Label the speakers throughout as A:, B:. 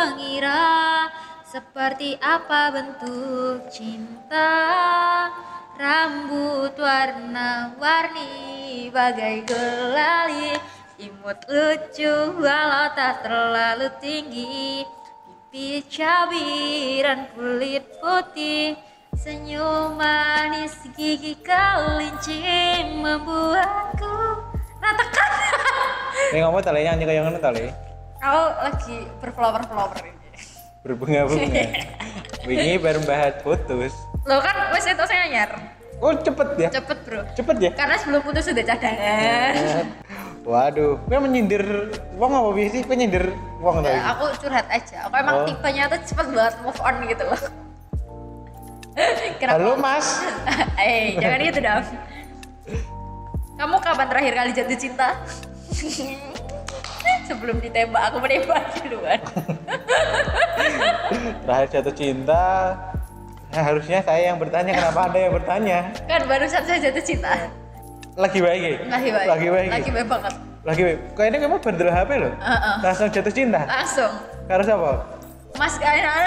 A: mengira seperti apa bentuk cinta. Rambut warna-warni bagai gulali Imut lucu walau tak terlalu tinggi. Pipi cabiran kulit putih Senyum manis gigi kelinci membuatku Ratakan.
B: Ini ngomong tali nyanyi kayak ngono tali.
A: Aku lagi berflower-flower ini
B: Berbunga-bunga. Wingi baru bahas putus.
A: Lo kan wes itu saya nyar
B: Oh cepet ya?
A: Cepet bro
B: Cepet ya?
A: Karena sebelum putus sudah cadangan
B: Waduh, gue menyindir wong apa sih? Gue nyindir tadi.
A: Ya, aku curhat aja. Aku emang
B: Oh.
A: tipenya tuh cepet banget move on gitu loh. Kenapa?
B: Halo Mas.
A: Eh, jangan gitu dong. Kamu kapan terakhir kali jatuh cinta? Sebelum ditembak, aku menembak duluan.
B: Terakhir jatuh cinta. Nah, harusnya saya yang bertanya kenapa Anda yang bertanya?
A: Kan barusan saya jatuh cinta.
B: Lagi baik ya?
A: Lagi baik.
B: Lagi baik. ya?
A: Lagi baik banget.
B: Lagi baik. Kayaknya kamu bandel HP loh.
A: Heeh.
B: Langsung jatuh cinta.
A: Langsung.
B: Karena siapa?
A: Mas kalian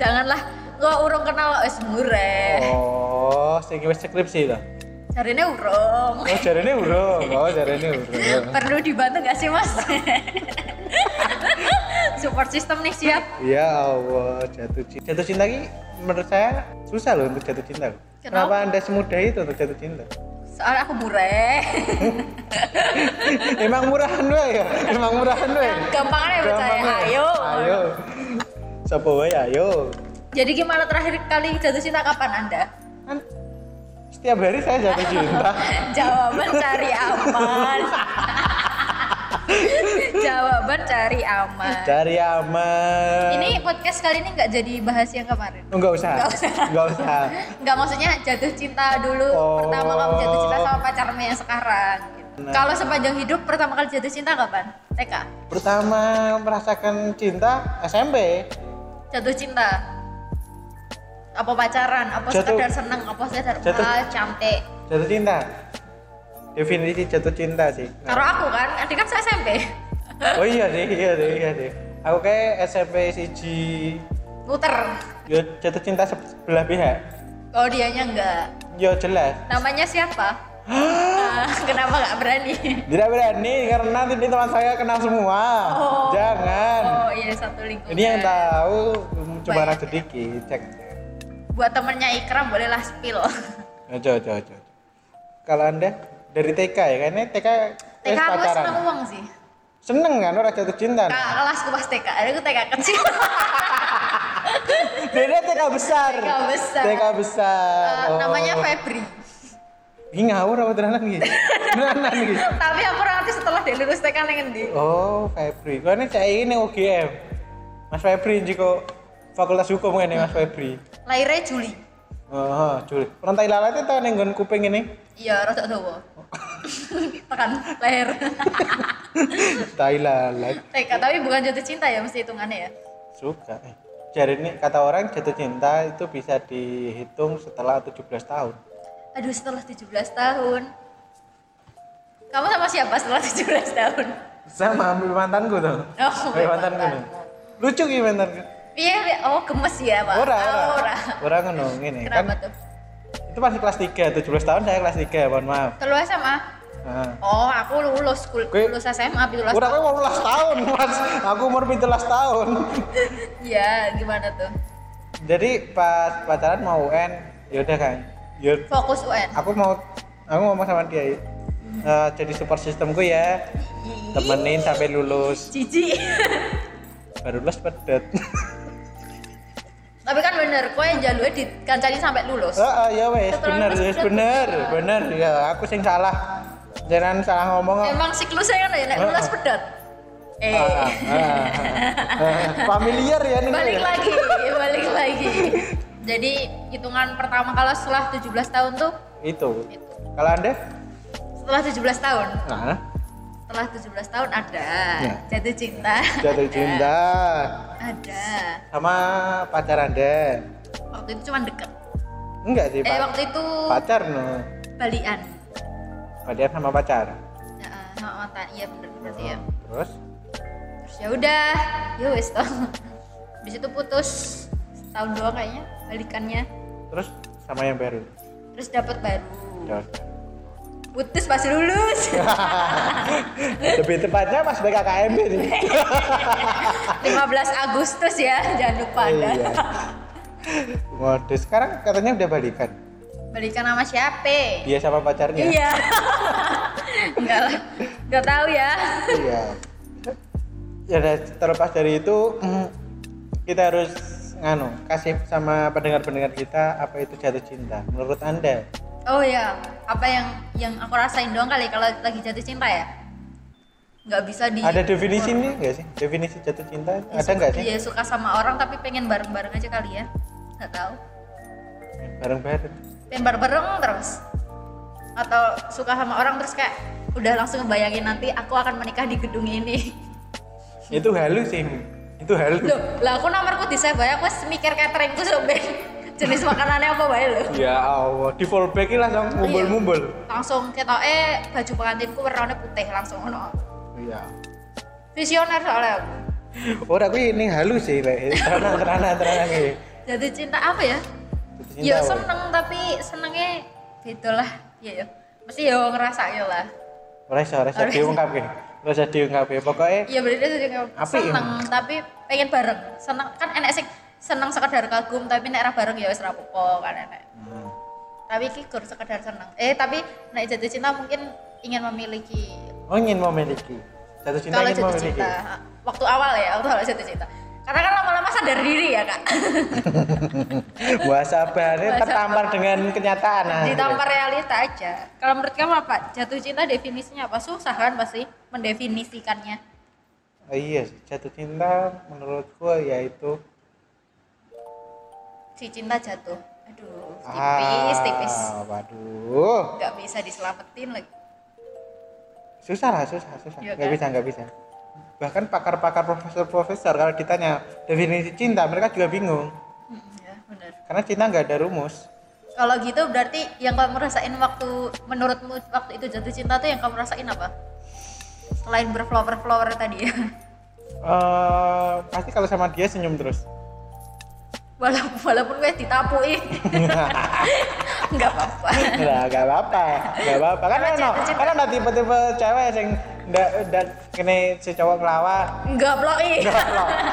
A: Janganlah gua urung kenal wis mureh.
B: Oh, sing wis skripsi lah.
A: Jarine urung.
B: Oh, jarene urung. Oh, jarene urung.
A: Perlu dibantu gak sih mas? Support system nih siap.
B: Ya Allah, jatuh cinta. Jatuh cinta ini menurut saya susah loh untuk jatuh cinta.
A: Kenapa?
B: Kenapa Anda semudah itu untuk jatuh cinta?
A: Soalnya aku mureh.
B: Emang murahan wae ya? Emang murahan wae.
A: Gampang aja percaya.
B: Gampang wae.
A: Ayo.
B: Ayo. Sopo wae ayo.
A: Jadi gimana terakhir kali jatuh cinta kapan anda?
B: Setiap hari saya jatuh cinta.
A: Jawaban cari aman. Jawaban cari aman.
B: Cari aman.
A: Ini podcast kali ini nggak jadi bahas yang kemarin.
B: Enggak usah.
A: Nggak usah.
B: Enggak usah.
A: Nggak maksudnya jatuh cinta dulu
B: Oh.
A: pertama kamu jatuh cinta sama pacarmu yang sekarang. gitu.
B: Nah.
A: Kalau sepanjang hidup pertama kali jatuh cinta kapan? TK.
B: Pertama merasakan cinta SMP.
A: Jatuh cinta. Apa pacaran? Apa
B: Jatuh-
A: sekedar seneng? Apa sekedar
B: jatuh-
A: cantik?
B: Jatuh cinta. Definisi jatuh cinta sih.
A: Karo aku kan, adik kan saya SMP.
B: Oh iya sih, iya sih, iya sih. Aku kayak SMP siji
A: Muter.
B: ya jatuh cinta sebelah pihak.
A: Oh dianya enggak.
B: Ya jelas.
A: Namanya siapa? Ah, kenapa nggak berani?
B: Tidak berani karena nanti teman saya kenal semua.
A: Oh.
B: Jangan.
A: Oh iya satu lingkungan.
B: Ini yang tahu cuma sedikit. Cek.
A: Buat temennya Ikram bolehlah spill.
B: Ojo, ojo, ojo. Kalau anda dari TK ya, kayaknya TK
A: TK aku
B: pacaran.
A: seneng uang sih.
B: Seneng kan orang jatuh cinta.
A: Kak kelasku pas TK, aku TK kecil.
B: Beda TK besar.
A: TK besar.
B: TK besar.
A: Eh,
B: Oh.
A: Namanya Febri.
B: Ih ngawur apa tenanan gitu? Tenanan gitu.
A: Tapi aku ngerti setelah dia lulus TK neng endi.
B: Oh, Febri. Kau ini cak ini UGM. Mas Febri jiko Fakultas Hukum ini Mas Febri.
A: Lahirnya Juli.
B: Oh, Juli. Rantai lalat itu tau nenggon kuping ini.
A: Iya, rada dawa. Tekan leher.
B: Tai lalat.
A: TK, tapi bukan jatuh cinta ya mesti hitungannya ya.
B: Suka. Eh, Jadi ini kata orang jatuh cinta itu bisa dihitung setelah 17 tahun.
A: Aduh, setelah 17 tahun. Kamu sama siapa setelah 17 tahun?
B: Sama ambil mantanku tuh.
A: Oh,
B: mantanku.
A: mantanmu.
B: tuh. Lucu gitu mantanku.
A: Iya, iya. oh gemes ya, Pak.
B: Ora,
A: Oh,
B: ora.
A: ora.
B: Ora ngono ngene
A: Kenapa
B: kan.
A: tuh?
B: Itu masih kelas 3, 17 tahun saya kelas 3, mohon maaf.
A: Telu SMA?
B: Nah.
A: Oh, aku lulus kul lulus SMA, lulus.
B: Udah aku mau tahun, Mas. Aku umur 17 tahun.
A: Iya, gimana tuh?
B: Jadi pas pacaran mau UN, ya udah kan. Ya
A: Fokus UN.
B: aku mau aku ngomong sama dia "Eh, jadi support sistemku ya temenin sampai lulus
A: Cici.
B: baru lulus pedet
A: Tapi kan bener, kok yang jalurnya dikancani sampai lulus.
B: oh, ya wes bener wes bener bener ya aku sing salah jangan salah ngomong.
A: Emang siklusnya kan ya, nek lulus pedot. Eh,
B: familiar ya ini
A: balik lagi, balik lagi. Jadi hitungan pertama kalau setelah 17 tahun tuh
B: itu
A: itu.
B: kalau anda
A: Setelah 17 tahun,
B: nah
A: setelah 17 tahun ada
B: Ya.
A: jatuh cinta.
B: jatuh
A: Ada.
B: cinta
A: Ada.
B: sama pacar anda
A: Waktu itu cuma deket.
B: enggak sih
A: Eh waktu itu
B: pacar no
A: balian.
B: pacar sama pacar
A: Ya, sama mantan. Iya bener berarti ya.
B: terus
A: ya udah ya wes toh di situ putus setahun doang kayaknya balikannya
B: terus sama yang baru
A: terus dapat baru. Putus pas lulus.
B: Lebih tepatnya pas BKKMB nih
A: 15 Agustus ya jangan lupa anda.
B: Iya. Modus sekarang katanya udah balikan?
A: Balikan sama siapa?
B: Dia sama pacarnya?
A: Iya. Enggak lah enggak tahu ya.
B: Iya. Ya udah, terlepas dari itu mm, kita harus nganu kasih sama pendengar-pendengar kita apa itu jatuh cinta menurut anda
A: oh ya apa yang yang aku rasain doang kali kalau lagi jatuh cinta ya? Nggak bisa di
B: ada definisinya nggak sih? Definisi jatuh cinta
A: Ya,
B: ada nggak sih?
A: ya suka sama orang tapi pengen bareng-bareng aja kali ya. Nggak tahu.
B: Bareng-bareng.
A: Pengen bareng-bareng terus. Atau suka sama orang terus kayak udah langsung ngebayangin nanti aku akan menikah di gedung ini.
B: Itu halus sih. Itu halus.
A: Loh lah aku nomorku di save ya aku mikir cateringku sampai jenis makanannya apa bae lho
B: ya Allah di fallback langsung mumbul-mumbul.
A: Langsung kita eh baju pengantinku warnanya putih langsung ono
B: iya.
A: Visioner soalnya aku.
B: Ora kuwi ini halus sih, Lek. Tenang iki.
A: jatuh cinta apa ya?
B: Cinta
A: ya
B: apa?
A: seneng tapi senengnya beda lah. Ya ya mesti ya ngerasa ya lah.
B: Ora iso, ora iso diungkapke. Ora iso diungkapke. Pokoke
A: iya berarti seneng tapi pengen bareng. Seneng kan enek sing seneng sekedar kagum tapi nek ra bareng ya wis ra kan enek
B: hmm,
A: tapi iki gur sekedar seneng eh tapi nek jatuh cinta mungkin ingin memiliki
B: oh ingin memiliki. Jatuh cinta
A: kalau
B: ingin
A: jatuh
B: memiliki.
A: cinta waktu awal ya waktu awal jatuh cinta karena kan lama-lama sadar diri ya kak
B: Muasabahnya
A: Muasabah.
B: tertampar dengan kenyataan. nah.
A: ditampar realita aja kalau menurut kamu apa jatuh cinta definisinya apa susah kan pasti mendefinisikannya
B: Oh iya, jatuh cinta menurutku yaitu
A: si cinta jatuh aduh tipis tipis
B: Ah, waduh.
A: nggak bisa diselamatin lagi
B: Susah lah, susah, susah.
A: Iya
B: Nggak
A: kan?
B: bisa, nggak bisa. Bahkan pakar-pakar profesor-profesor kalau ditanya definisi cinta, mereka juga bingung.
A: Hmm, ya benar
B: Karena cinta nggak ada rumus.
A: kalau gitu berarti yang kamu rasain waktu menurutmu waktu itu jatuh cinta tuh yang kamu rasain apa selain berflower flower tadi ya
B: Eh, pasti kalau sama dia senyum terus.
A: Walaupun walaupun gue ditapui nggak apa-apa.
B: Nah, gak apa-apa, gak apa-apa. Kan
A: Karena
B: ono, kan ono tipe-tipe cewek sing ndak ndak kene si cowok ngelawak.
A: nggak ploi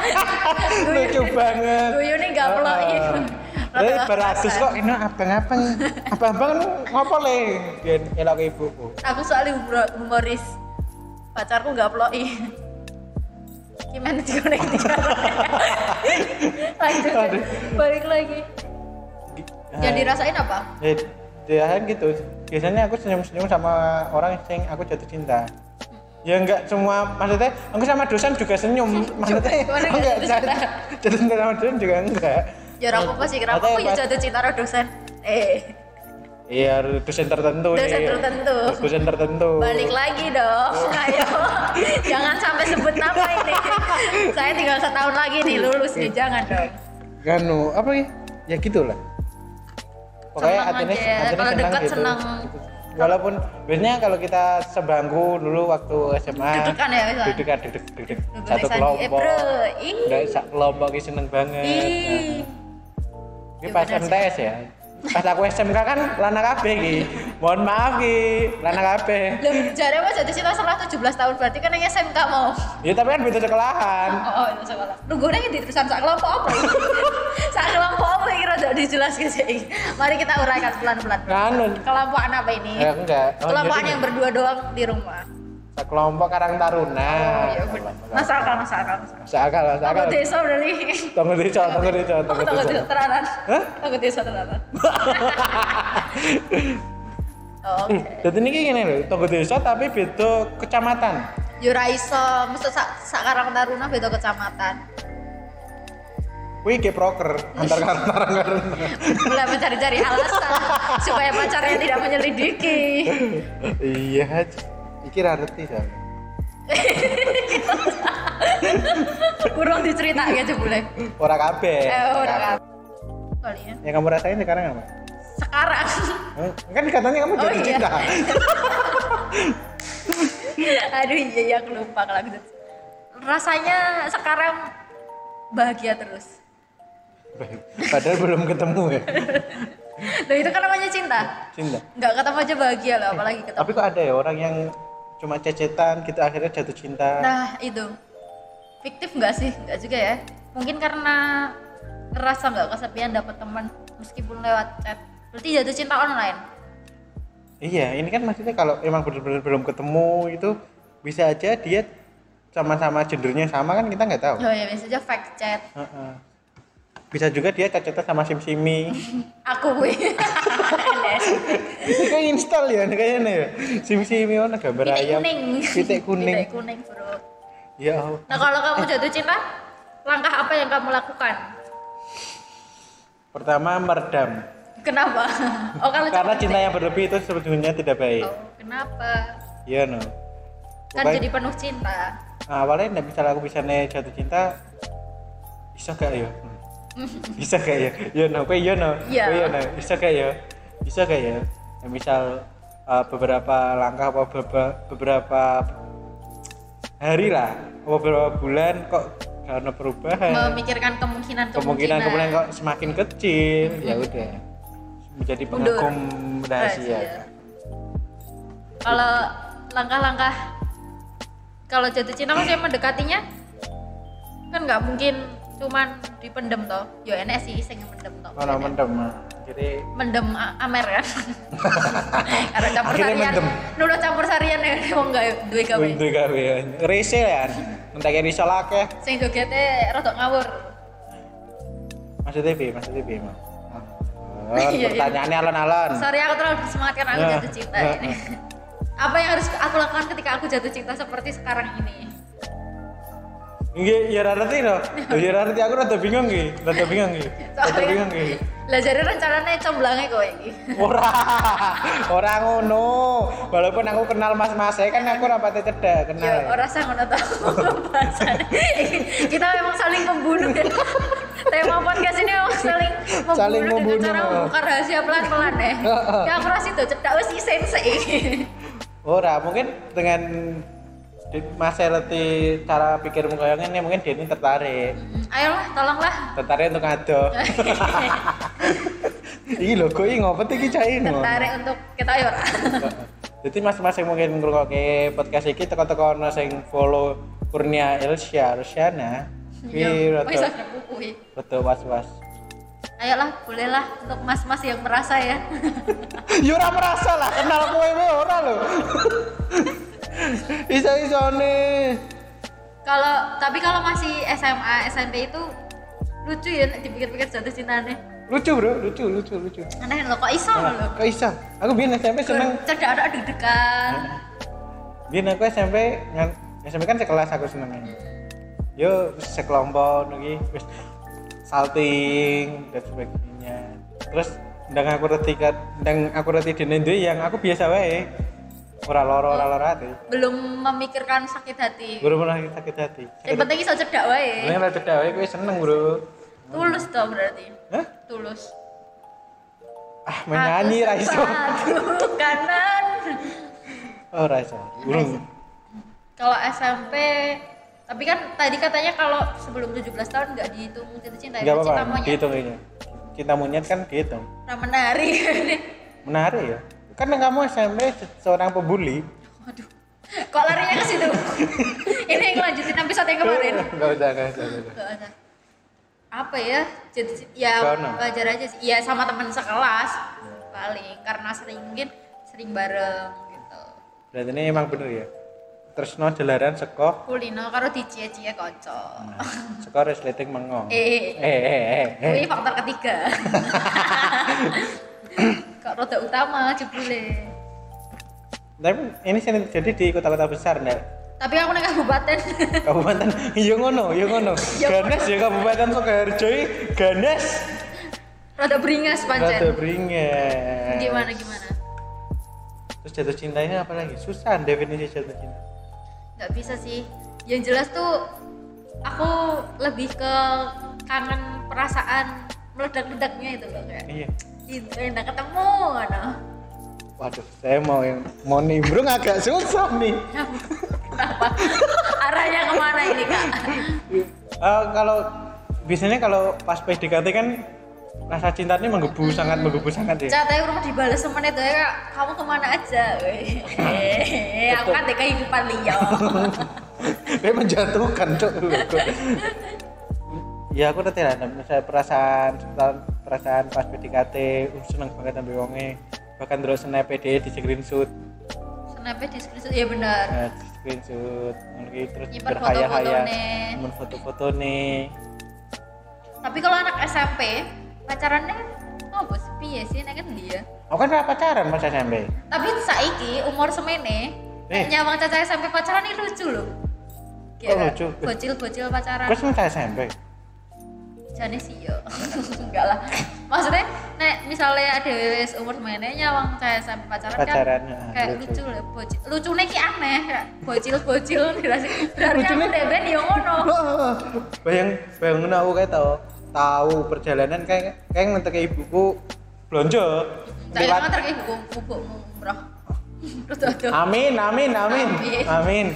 B: Lucu banget.
A: Guyu nih nggak ploi
B: Tapi beratus kok. Ini abang-abang, abang-abang ngopo le? Biar elok ibuku.
A: aku soalnya humor- humoris. Pacarku nggak ploi gimana lanjut
B: Aduh.
A: balik lagi yang dirasain apa
B: Ya, dia kan gitu. Biasanya aku senyum-senyum sama orang yang aku jatuh cinta. Ya enggak semua, maksudnya aku sama dosen juga senyum. Maksudnya
A: Gimana
B: enggak
A: jatuh cinta?
B: jatuh jatuh cinta sama dosen juga enggak.
A: ya aku pasti kenapa aku ya jatuh cinta sama dosen eh
B: Iya, dosen tertentu
A: Dosen
B: nih.
A: tertentu.
B: Dosen tertentu.
A: balik lagi dong ayo jangan sampai sebut nama ini saya tinggal setahun lagi nih lulus nih jangan dong
B: Ganu, apa ya? Ya gitulah. Pokoknya
A: Senang aja. Kalau
B: senang
A: dekat
B: gitu.
A: senang.
B: Walaupun biasanya kalau kita sebangku dulu waktu SMA,
A: Dudukan ya, misalnya?
B: dudukan, duduk, duduk,
A: Duduk
B: satu kelompok.
A: eh bro ih
B: kelompok ini seneng banget.
A: ih
B: Ini
A: Ya
B: pas. MTS ya. Pas aku SMK kan lana kabeh iki. Mohon maaf ki, lana kabeh.
A: Loh, jare mas jatuh cinta setelah 17 tahun berarti kan yang SMK mau.
B: Ya tapi kan beda sekolahan.
A: Oh, oh itu sekolah. Gue nanya di terusan sak kelompok apa? ini? sak kelompok apa ini rada dijelaskan sih. Mari kita uraikan pelan-pelan.
B: Nganu.
A: Kelompokan apa ini?
B: Ya enggak. Oh,
A: Kelompokan
B: jadi
A: yang berdua doang di rumah.
B: Sak kelompok Karang Taruna.
A: Oh, iya benar. Masuk akal, masuk akal, masuk akal.
B: Masuk akal, masuk
A: Tunggu desa berarti.
B: Tunggu desa, tunggu desa,
A: Oh,
B: tunggu
A: tunggu
B: desa.
A: desa teranan.
B: Hah?
A: Tunggu desa teranan. Oh, Oke.
B: Jadi ini gini loh, tunggu desa tapi beda kecamatan.
A: Yura iso, mesti sak sak Karang Taruna beda kecamatan.
B: Wih, kayak proker antar karang karang.
A: Mulai mencari-cari alasan supaya pacarnya tidak menyelidiki.
B: Iya, iki ra ngerti soalnya.
A: Kurang diceritakan aja boleh.
B: Ora kabeh.
A: Eh,
B: ora kabeh.
A: Kali ya.
B: Yang kamu rasain sekarang apa?
A: Sekarang.
B: Hmm, Kan katanya kamu
A: Oh,
B: jatuh
A: iya.
B: cinta.
A: Aduh iya iya aku lupa kalau gitu. rasanya sekarang bahagia terus
B: Padahal belum ketemu ya.
A: Loh itu kan namanya cinta
B: Cinta.
A: nggak ketemu aja bahagia loh apalagi ketemu
B: Tapi kok ada ya orang yang cuma cecetan gitu akhirnya jatuh cinta.
A: nah itu fiktif nggak sih nggak juga ya mungkin karena ngerasa nggak kesepian dapat teman meskipun lewat chat berarti jatuh cinta online
B: Iya, ini kan maksudnya kalau emang benar-benar belum ketemu itu bisa aja dia sama-sama gendernya sama kan kita nggak tahu.
A: oh ya aja fake chat
B: Heeh. Bisa juga dia cecetan sama sim-simi.
A: aku gue
B: Ini kayak install ya kayaknya ya. Sim-simi ono gambar
A: titik
B: ayam.
A: kuning
B: Titik kuning.
A: titik kuning bro
B: Ya Allah.
A: nah kalau kamu jatuh cinta langkah apa yang kamu lakukan
B: Pertama meredam.
A: kenapa oh kalau
B: Karena cinta yang berlebih itu sebetulnya tidak baik.
A: oh, kenapa
B: Iya no.
A: kan
B: Pokoknya-
A: jadi penuh cinta
B: Nah, awalnya nggak bisa aku bisa nih jatuh cinta bisa gak ya bisa gak ya iya no kue iya no
A: Iya.
B: Iya no bisa gak ya bisa gak ya Ya, misal uh, beberapa langkah apa beberapa, beberapa hari lah apa beberapa bulan kok karena perubahan.
A: Memikirkan kemungkinan
B: kemungkinan kemungkinan kok semakin kecil ya udah. Menjadi pengagum rahasia.
A: Kalau langkah-langkah kalau jatuh cinta maksudnya mendekatinya kan nggak mungkin cuman dipendem toh. Yo enek sih sing mendem toh.
B: Mana mendem jadi
A: mendem amer kan karena campur
B: Akhirnya
A: sarian
B: mendem.
A: campur sarian ya wong nggak duwe gawe
B: untuk gawe rese ya entah kayak risol akeh
A: sing jogete rada ngawur
B: maksudnya bi maksudnya bi mah
A: Iya, iya.
B: pertanyaannya alon-alon
A: sorry aku terlalu bersemangat karena aku
B: Ya.
A: jatuh cinta
B: Ya.
A: ini apa yang harus aku lakukan ketika aku jatuh cinta seperti sekarang ini
B: Nggih, ya ngerti no. Ya ngerti aku rada bingung nggih, rada bingung nggih. Rada bingung nggih.
A: Lah jadi rencananya comblange kowe iki
B: Ora. Ora ngono. Walaupun aku kenal Mas-mas saya kan aku rapate cedak kenal.
A: Ya, orang saya ngono bahasanya. Kita memang saling membunuh ya. Tema podcast ini memang saling membunuh,
B: Saling
A: dengan
B: membunuh.
A: cara membuka rahasia pelan-pelan ya. ya aku rasa itu cedak wis si sensei.
B: Ora, mungkin dengan Mas ngerti cara pikirmu kayak ngene mungkin dia ini tertarik.
A: Ayolah, tolonglah.
B: Tertarik untuk ngado. Iki lho kok iki ngopet iki cah ini.
A: Tertarik untuk kita ayo.
B: Jadi mas-mas yang mungkin ngrungokke podcast iki teko-teko ono sing follow Kurnia Elsya Rusyana.
A: Yo,
B: Iki
A: wis
B: rada
A: ada buku.
B: rada was-was.
A: Ayolah, bolehlah untuk mas-mas yang merasa ya.
B: Ya ora merasa lah, kenal kowe ora lho. Iso-isone.
A: kalau tapi kalau masih SMA, SMP itu lucu ya dipikir-pikir jatuh cintanya.
B: Lucu, Bro, lucu, lucu, lucu.
A: Aneh loh, kok iso
B: Nah,
A: loh.
B: kok iso? Aku biyen SMP seneng.
A: Cedak ada deg-degan.
B: Biyen aku SMP ngan SMP kan sekelas aku seneng. Yo sekelompok niki wis salting dan sebagainya. Terus ndang aku reti ndang aku reti dene yang aku biasa wae. Ora loro, ora loro ati.
A: belum memikirkan sakit hati.
B: Baru pernah sakit hati.
A: Yang penting iso cedak wae.
B: Lah cedak wae kowe seneng, Bro.
A: Tulus toh berarti.
B: Hah?
A: Tulus.
B: Ah, menyanyi ra iso.
A: Kanan.
B: Oh, ra iso. Urung.
A: Kalau SMP tapi kan tadi katanya kalau sebelum 17 tahun nggak dihitung cinta cinta
B: apa-apa,
A: monyet.
B: dihitung ini. Cinta monyet kan dihitung.
A: Nah, menarik.
B: Menarik ya. Kan kamu SMP se- seorang pembuli.
A: Waduh. Kok larinya ke situ? Ini yang lanjutin episode yang kemarin.
B: Enggak usah, enggak usah. enggak usah.
A: Apa ya? Cinta ya wajar aja sih. Ya sama teman sekelas paling karena sering mungkin sering bareng gitu.
B: Berarti ini emang bener ya. Terus no jalaran seko,
A: Kulino karo dicie-cie kanca.
B: seko resleting mengo.
A: Eh,
B: Eh, eh, eh, eh.
A: Ini faktor ketiga. Kok roda utama jebule.
B: Tapi ini sini jadi di kota-kota besar enggak?
A: Tapi aku nang kabupaten.
B: Kabupaten iya ngono, iya ngono.
A: Ya
B: Ganes ya Kabupaten Sukoharjo Ganes.
A: Rada beringas
B: Rada
A: pancen.
B: beringas.
A: Gimana gimana?
B: Terus jatuh cintanya apa lagi? Susah definisi jatuh cinta.
A: Nggak bisa sih. Yang jelas tuh aku lebih ke kangen perasaan meledak-ledaknya itu loh kayak.
B: Iya.
A: Itu enak ketemu ano.
B: Waduh, saya mau yang mau nimbrung agak susah nih.
A: Kenapa? Arahnya ke mana ini kak?
B: Eh, kalau biasanya kalau pas PDKT kan rasa cinta ini menggebu sangat menggebu sangat ya
A: Catanya rumah dibalas semenit ya kak. Kamu ke mana aja? Weh, aku kan ada kehidupan liya.
B: dia menjatuhkan cok ya aku nanti lah misalnya perasaan perasaan pas PDKT uh, seneng banget ambil wonge bahkan terus snap dia di screenshot
A: Snapnya di screenshot ya benar.
B: nah, di screenshot ngono terus berhaya-haya nyimpen foto-foto nih
A: Tapi kalau anak SMP pacarannya kan apa sih piye sih nek kan dia.
B: aku kan gak pacaran pas SMP
A: Tapi saiki umur semene
B: Eh.
A: nek nyawang caca SMP pacaran ini lucu loh.
B: Oh, lucu.
A: Bocil-bocil pacaran.
B: terus kan SMP
A: Jane sih yo. Enggak lah. Maksudnya nek misalnya ada wis umur semene nyawang caca SMP pacaran,
B: Pacaran,
A: kan
B: ya,
A: kayak
B: lucu.
A: lucu loh bocil. Lucune ki aneh kayak bocil-bocil dirasa. Berarti
B: Lucune-
A: aku deben yo ngono.
B: bayang bayangin aku kayak tahu tahu perjalanan kayak kayak ngetek ibuku belanja
A: Saya
B: lewat
A: nganter ke ibu bubukmu umroh.
B: Amin amin amin
A: Amin.
B: amin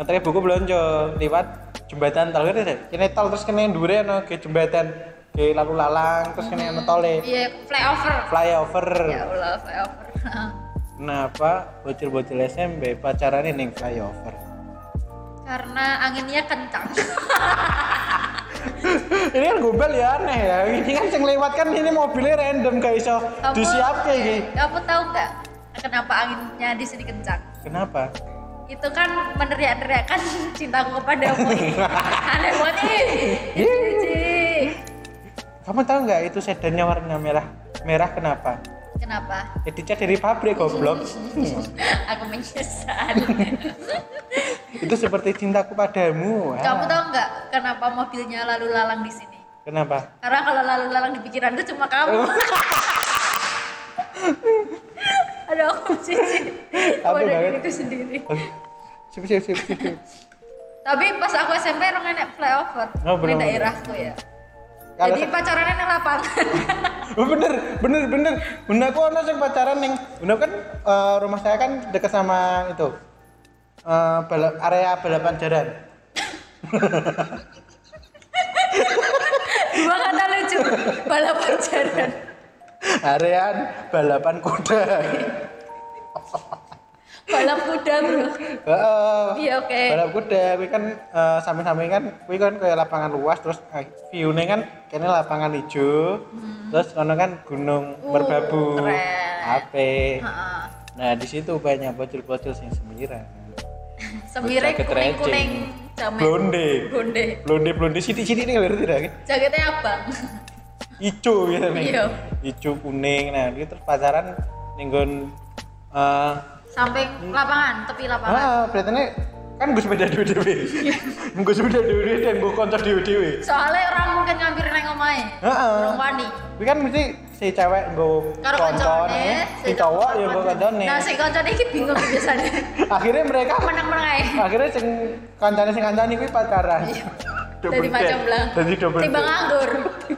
B: ngetek ibuku belanja lewat jembatan tol kan kene tol terus kene ndure ana ke jembatan ke lalu lalang terus kene ana tole.
A: Iya, flyover.
B: flyover.
A: Ya Allah, flyover.
B: kenapa bocil-bocil SMP pacaran ning flyover?
A: Karena anginnya kencang.
B: ini kan gombal ya aneh ya. Ini kan yang lewat kan ini mobilnya random gak iso disiapke iki.
A: Kamu tahu nggak kenapa anginnya di sini kencang?
B: kenapa
A: Itu kan meneriak-neriakan cintaku kepadamu. Aneh banget ih.
B: Kamu tahu nggak itu sedannya warna merah merah kenapa
A: Kenapa?
B: ya dicat dari pabrik goblok
A: Aku menyesal.
B: itu seperti cintaku padamu Ah,
A: Kamu tahu nggak kenapa mobilnya lalu lalang di sini?
B: kenapa
A: Karena kalau lalu lalang di pikiranku cuma kamu. Aduh, aku jijik.
B: Apa
A: Pada
B: banget?
A: diriku sendiri.
B: Sip sip sip sip sip.
A: Tapi pas aku SMP orang enak flyover
B: Oh,
A: di
B: bener-bener.
A: daerahku ya.
B: Kalau-
A: Jadi pacarannya di lapangan.
B: Oh, bener bener bener bunda aku ono sing pacaran ning bunda kan eh, rumah saya kan dekat sama itu eh, bala- area balapan jaran
A: Dua kata lucu. Balapan jalan.
B: area balapan kuda
A: Balap kuda, Bro.
B: Heeh.
A: Iya, oke.
B: balap kuda kuwi kan eh, samping-samping kan kuwi kan kayak lapangan luas terus eh, view-nya kan kene lapangan hijau terus kono kan gunung
A: Uh,
B: merbabu
A: Heeh.
B: nah di situ banyak bocil-bocil sing semiran
A: Semirnya
B: Jaket
A: kuning-kuning
B: blonde
A: Blonde.
B: blonde blonde sithik-sithik nih ngerti tidak
A: Jaketnya abang.
B: ijo gitu nih
A: Iya.
B: ijo kuning nah itu terus pacaran ninggon eh
A: Samping lapangan, tepi lapangan.
B: ah berarti nih kan gue sepeda dewe dewe gue sepeda dewe dewe dan gue konco dewe dewe
A: Soalnya orang mungkin ngambil neng.
B: Heeh.
A: Orang wani.
B: tapi kan mesti si cewek gue koncone, si cowok ya gue koncone
A: Nah, si koncone iki bingung biasanya.
B: akhirnya mereka
A: Menang-menang ae.
B: akhirnya sing kancane sing kancane kuwi pacaran
A: Dari macam belang.
B: Jadi double
A: Timbang
B: date.
A: nganggur.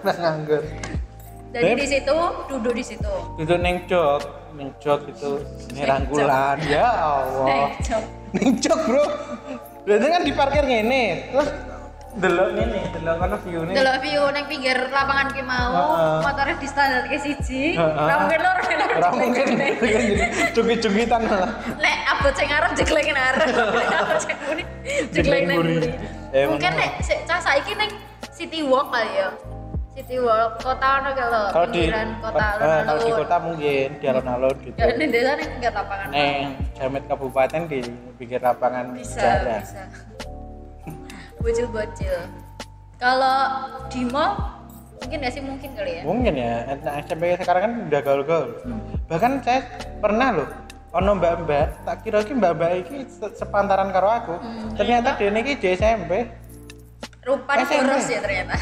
B: Mas nganggur
A: Jadi di situ duduk di situ.
B: itu neng jok neng jok itu ini rangkulan ya Allah
A: jok.
B: neng jok bro berarti kan di parkir ngene terus delok ngene delok kan view nih
A: Delok view neng pinggir lapangan ki mau,
B: Heeh.
A: motornya di standar ke siji.
B: Heeh.
A: Ora mungkin lor
B: Ora mungkin cungkit-cungkitan malah
A: Nek abot sing arep jeglek nang arep. Abot sing.
B: Eh,
A: Mungkin nek cah saiki neng City Walk kali ya. City Walk kota ono kalau
B: kalau di
A: kota
B: eh, kalau di kota mungkin di alun-alun gitu.
A: Ya ini desa nih pinggir lapangan.
B: neng jamet kabupaten di pinggir lapangan
A: bisa
B: jalan.
A: bisa. Bocil-bocil. Kalau di mall mungkin ya sih? Mungkin kali ya.
B: Mungkin ya. Nah, SMP sekarang kan udah gaul-gaul. Bahkan saya pernah loh ono mbak-mbak tak kira ki mbak-mbak iki se- sepantaran karo aku.
A: Hmm,
B: ternyata dia ini di SMP
A: rupa di
B: SMP.
A: boros ya ternyata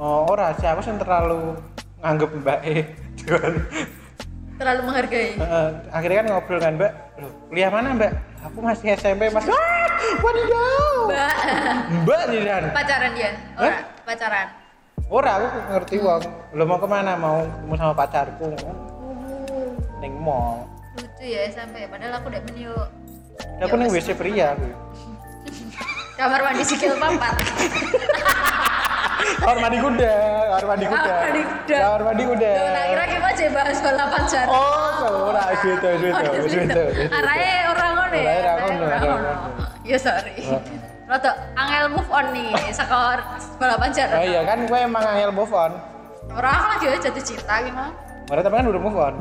B: oh ora sih aku sih terlalu nganggep mbak e. Cuman,
A: terlalu menghargai.
B: Eh, akhirnya kan ngobrol kan mbak. Loh kuliah mana mbak? Aku masih SMP mas. Wah, wadidaw.
A: Mbak.
B: Mbak nih dan
A: pacaran dia? Ora pacaran.
B: Ora aku ngerti wong lo mau ke mana? Mau ketemu sama pacarku?
A: Uh,
B: ning mall.
A: Lucu ya sampai padahal aku udah menio
B: aku ning WC pria aku.
A: Kamar mandi sikil papat
B: kamar mandi kuda kamar mandi kuda.
A: Kamar mandi kuda.
B: kamar mandi kuda.
A: Tak kira kita aja bahas bola pacar
B: oh ora gitu gitu gitu
A: arahnya orang ngono ya
B: Arahnya orang ngono,
A: ya sorry. Rada angel move on nih skor bola pacar
B: oh iya kan gue emang angel move on.
A: Orang aku lagi jatuh cinta gimana
B: Mereka tapi kan udah move on?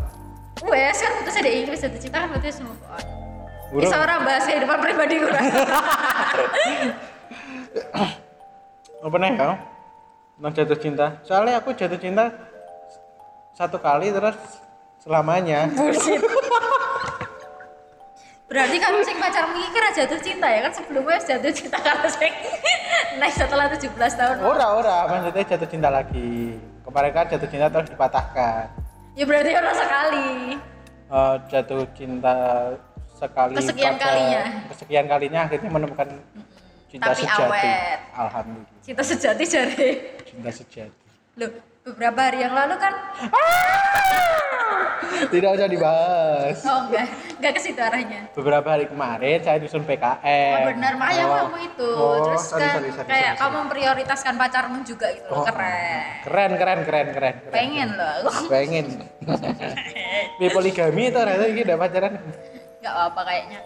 A: Wes kan putus ada Inggris jatuh cinta kan berarti move on. Bisa orang bahas kehidupan pribadi gue
B: apa nih ya tentang jatuh cinta? Soalnya aku jatuh cinta satu kali terus selamanya.
A: Bullshit berarti kamu sing pacarmu ini kira jatuh cinta ya? Kan sebelumnya jatuh cinta kalau sing naik setelah 17 tahun.
B: Ora ora. Maksudnya jatuh cinta lagi. Kemarin kan jatuh cinta terus dipatahkan.
A: Ya berarti orang sekali.
B: Eh, jatuh cinta sekali
A: Kesekian
B: pada-
A: kalinya.
B: kesekian kalinya akhirnya menemukan cinta
A: Tapi
B: sejati.
A: awet.
B: alhamdulillah.
A: Cinta sejati jari.
B: Cinta sejati.
A: Loh beberapa hari yang lalu kan
B: tidak usah dibahas.
A: Oh enggak. Enggak ke situ arahnya.
B: Beberapa hari kemarin saya disusun PKM
A: Oh benar, makanya
B: Oh.
A: kamu itu.
B: Oh,
A: Terus
B: sorry,
A: kan
B: sorry, sorry,
A: kayak
B: sorry,
A: kamu memprioritaskan pacarmu juga gitu. Loh.
B: Oh,
A: Keren.
B: keren keren keren keren keren.
A: Pengen loh.
B: Pengen. Ini poligami itu rata ini udah pacaran.
A: Enggak apa-apa kayaknya.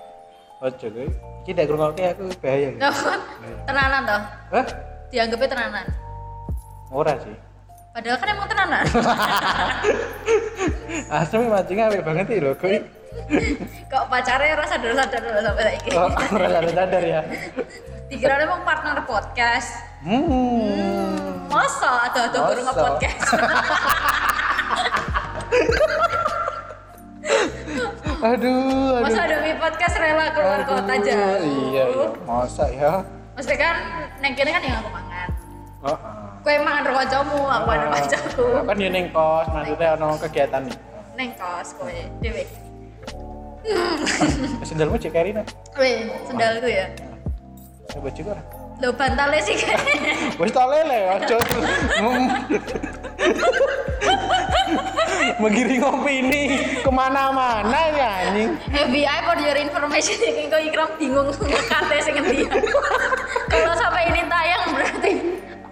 B: Ojo gue ini tidak ngerungoknya aku bahaya gitu.
A: Tenanan toh.
B: Hah?
A: Dianggapnya tenanan.
B: ora sih
A: Padahal kan emang tenanan.
B: asli mancingnya apik banget sih loh gue
A: Kok pacarnya rasa sadar-sadar dulu sampai lagi.
B: oh, ora sadar sadar ya
A: Dikira emang partner podcast.
B: hmm
A: Masa ada ada baru
B: Masa?
A: nge-podcast.
B: aduh aduh
A: Masa demi podcast rela keluar
B: Aduh,
A: kota jauh.
B: iya iya masa ya
A: Maksudnya kan neng kene kan yang aku mangan.
B: oh, oh.
A: Kue mangan ro kancamu, aku ro kancaku.
B: Aku kan yo ning kos maksudnya ono kegiatan nih
A: Neng kos kowe dhewe.
B: sendalmu cek Karina
A: Weh, sendalku ya.
B: ya baju kok
A: Lo bantalnya sih kan.
B: wis tak lele ojo menggiring opini ke mana-mana ya anjing
A: FBI for your information ini kok ikram bingung ngekate sing ngendi. Kalau sampai ini tayang berarti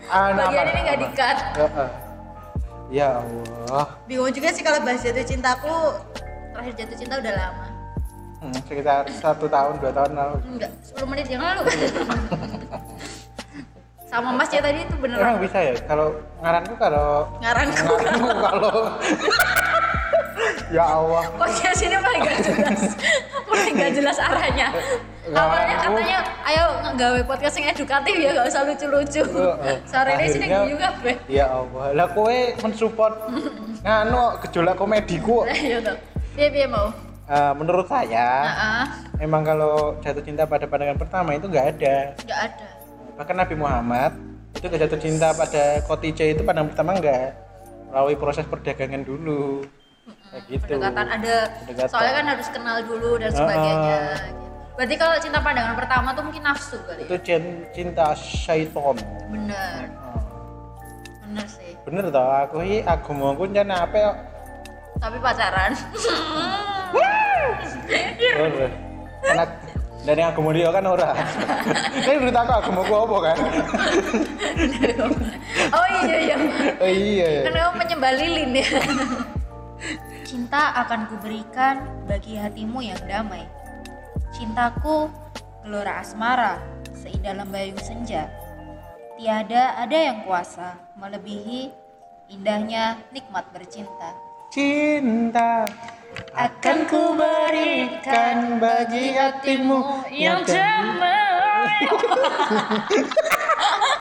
B: Anak
A: bagian
B: apa-
A: ini nggak
B: apa?
A: di-cut.
B: Heeh. ya Allah
A: Bingung juga sih kalau bahas jatuh cintaku terakhir jatuh cinta udah lama.
B: Hmm, sekitar satu tahun dua tahun lalu
A: Enggak, 10 menit yang lalu. Sama Mas ya tadi itu
B: emang
A: beneran
B: bisa ya? Kalau ngaranku kalau
A: ngarangku.
B: ngaranku kalau ya Allah.
A: Podcast ini paling gak jelas. Paling gak jelas arahnya.
B: Nggak,
A: Awalnya katanya Ayo nggawe podcast yang edukatif ya Gak usah lucu-lucu.
B: Heeh.
A: Sore ini sini guyu kabeh
B: ya Allah. Lah kowe mensupport nganu gejolak komediku
A: iya toh Piye-piye mau?
B: Eh, menurut saya
A: Heeh.
B: emang kalau jatuh cinta pada pandangan pertama itu nggak ada.
A: Gak ada
B: bahkan Nabi Muhammad itu nggak jatuh cinta pada Khadijah itu pandangan pertama enggak? Melalui proses perdagangan dulu. Kayak gitu.
A: Pendekatan ada.
B: Pendekatan.
A: Soalnya kan harus kenal dulu dan sebagainya gitu. Berarti kalau cinta pandangan pertama tuh mungkin nafsu kali
B: itu
A: ya
B: cin- cinta syaiton
A: Bener. Bener sih.
B: Bener tau aku ini agamaku nyana apa ya
A: Tapi pacaran.
B: Ora. anak dari agama dia kan ora ini berita aku agamaku apa kan
A: Oh iya iya
B: oh, iya
A: Kan kamu penyembah lilin ya. Cinta akan kuberikan bagi hatimu yang damai. Cintaku gelora asmara seindah lembayung senja. Tiada ada yang kuasa melebihi indahnya nikmat bercinta.
B: cinta akan ku berikan bagi hatimu
A: yang damai.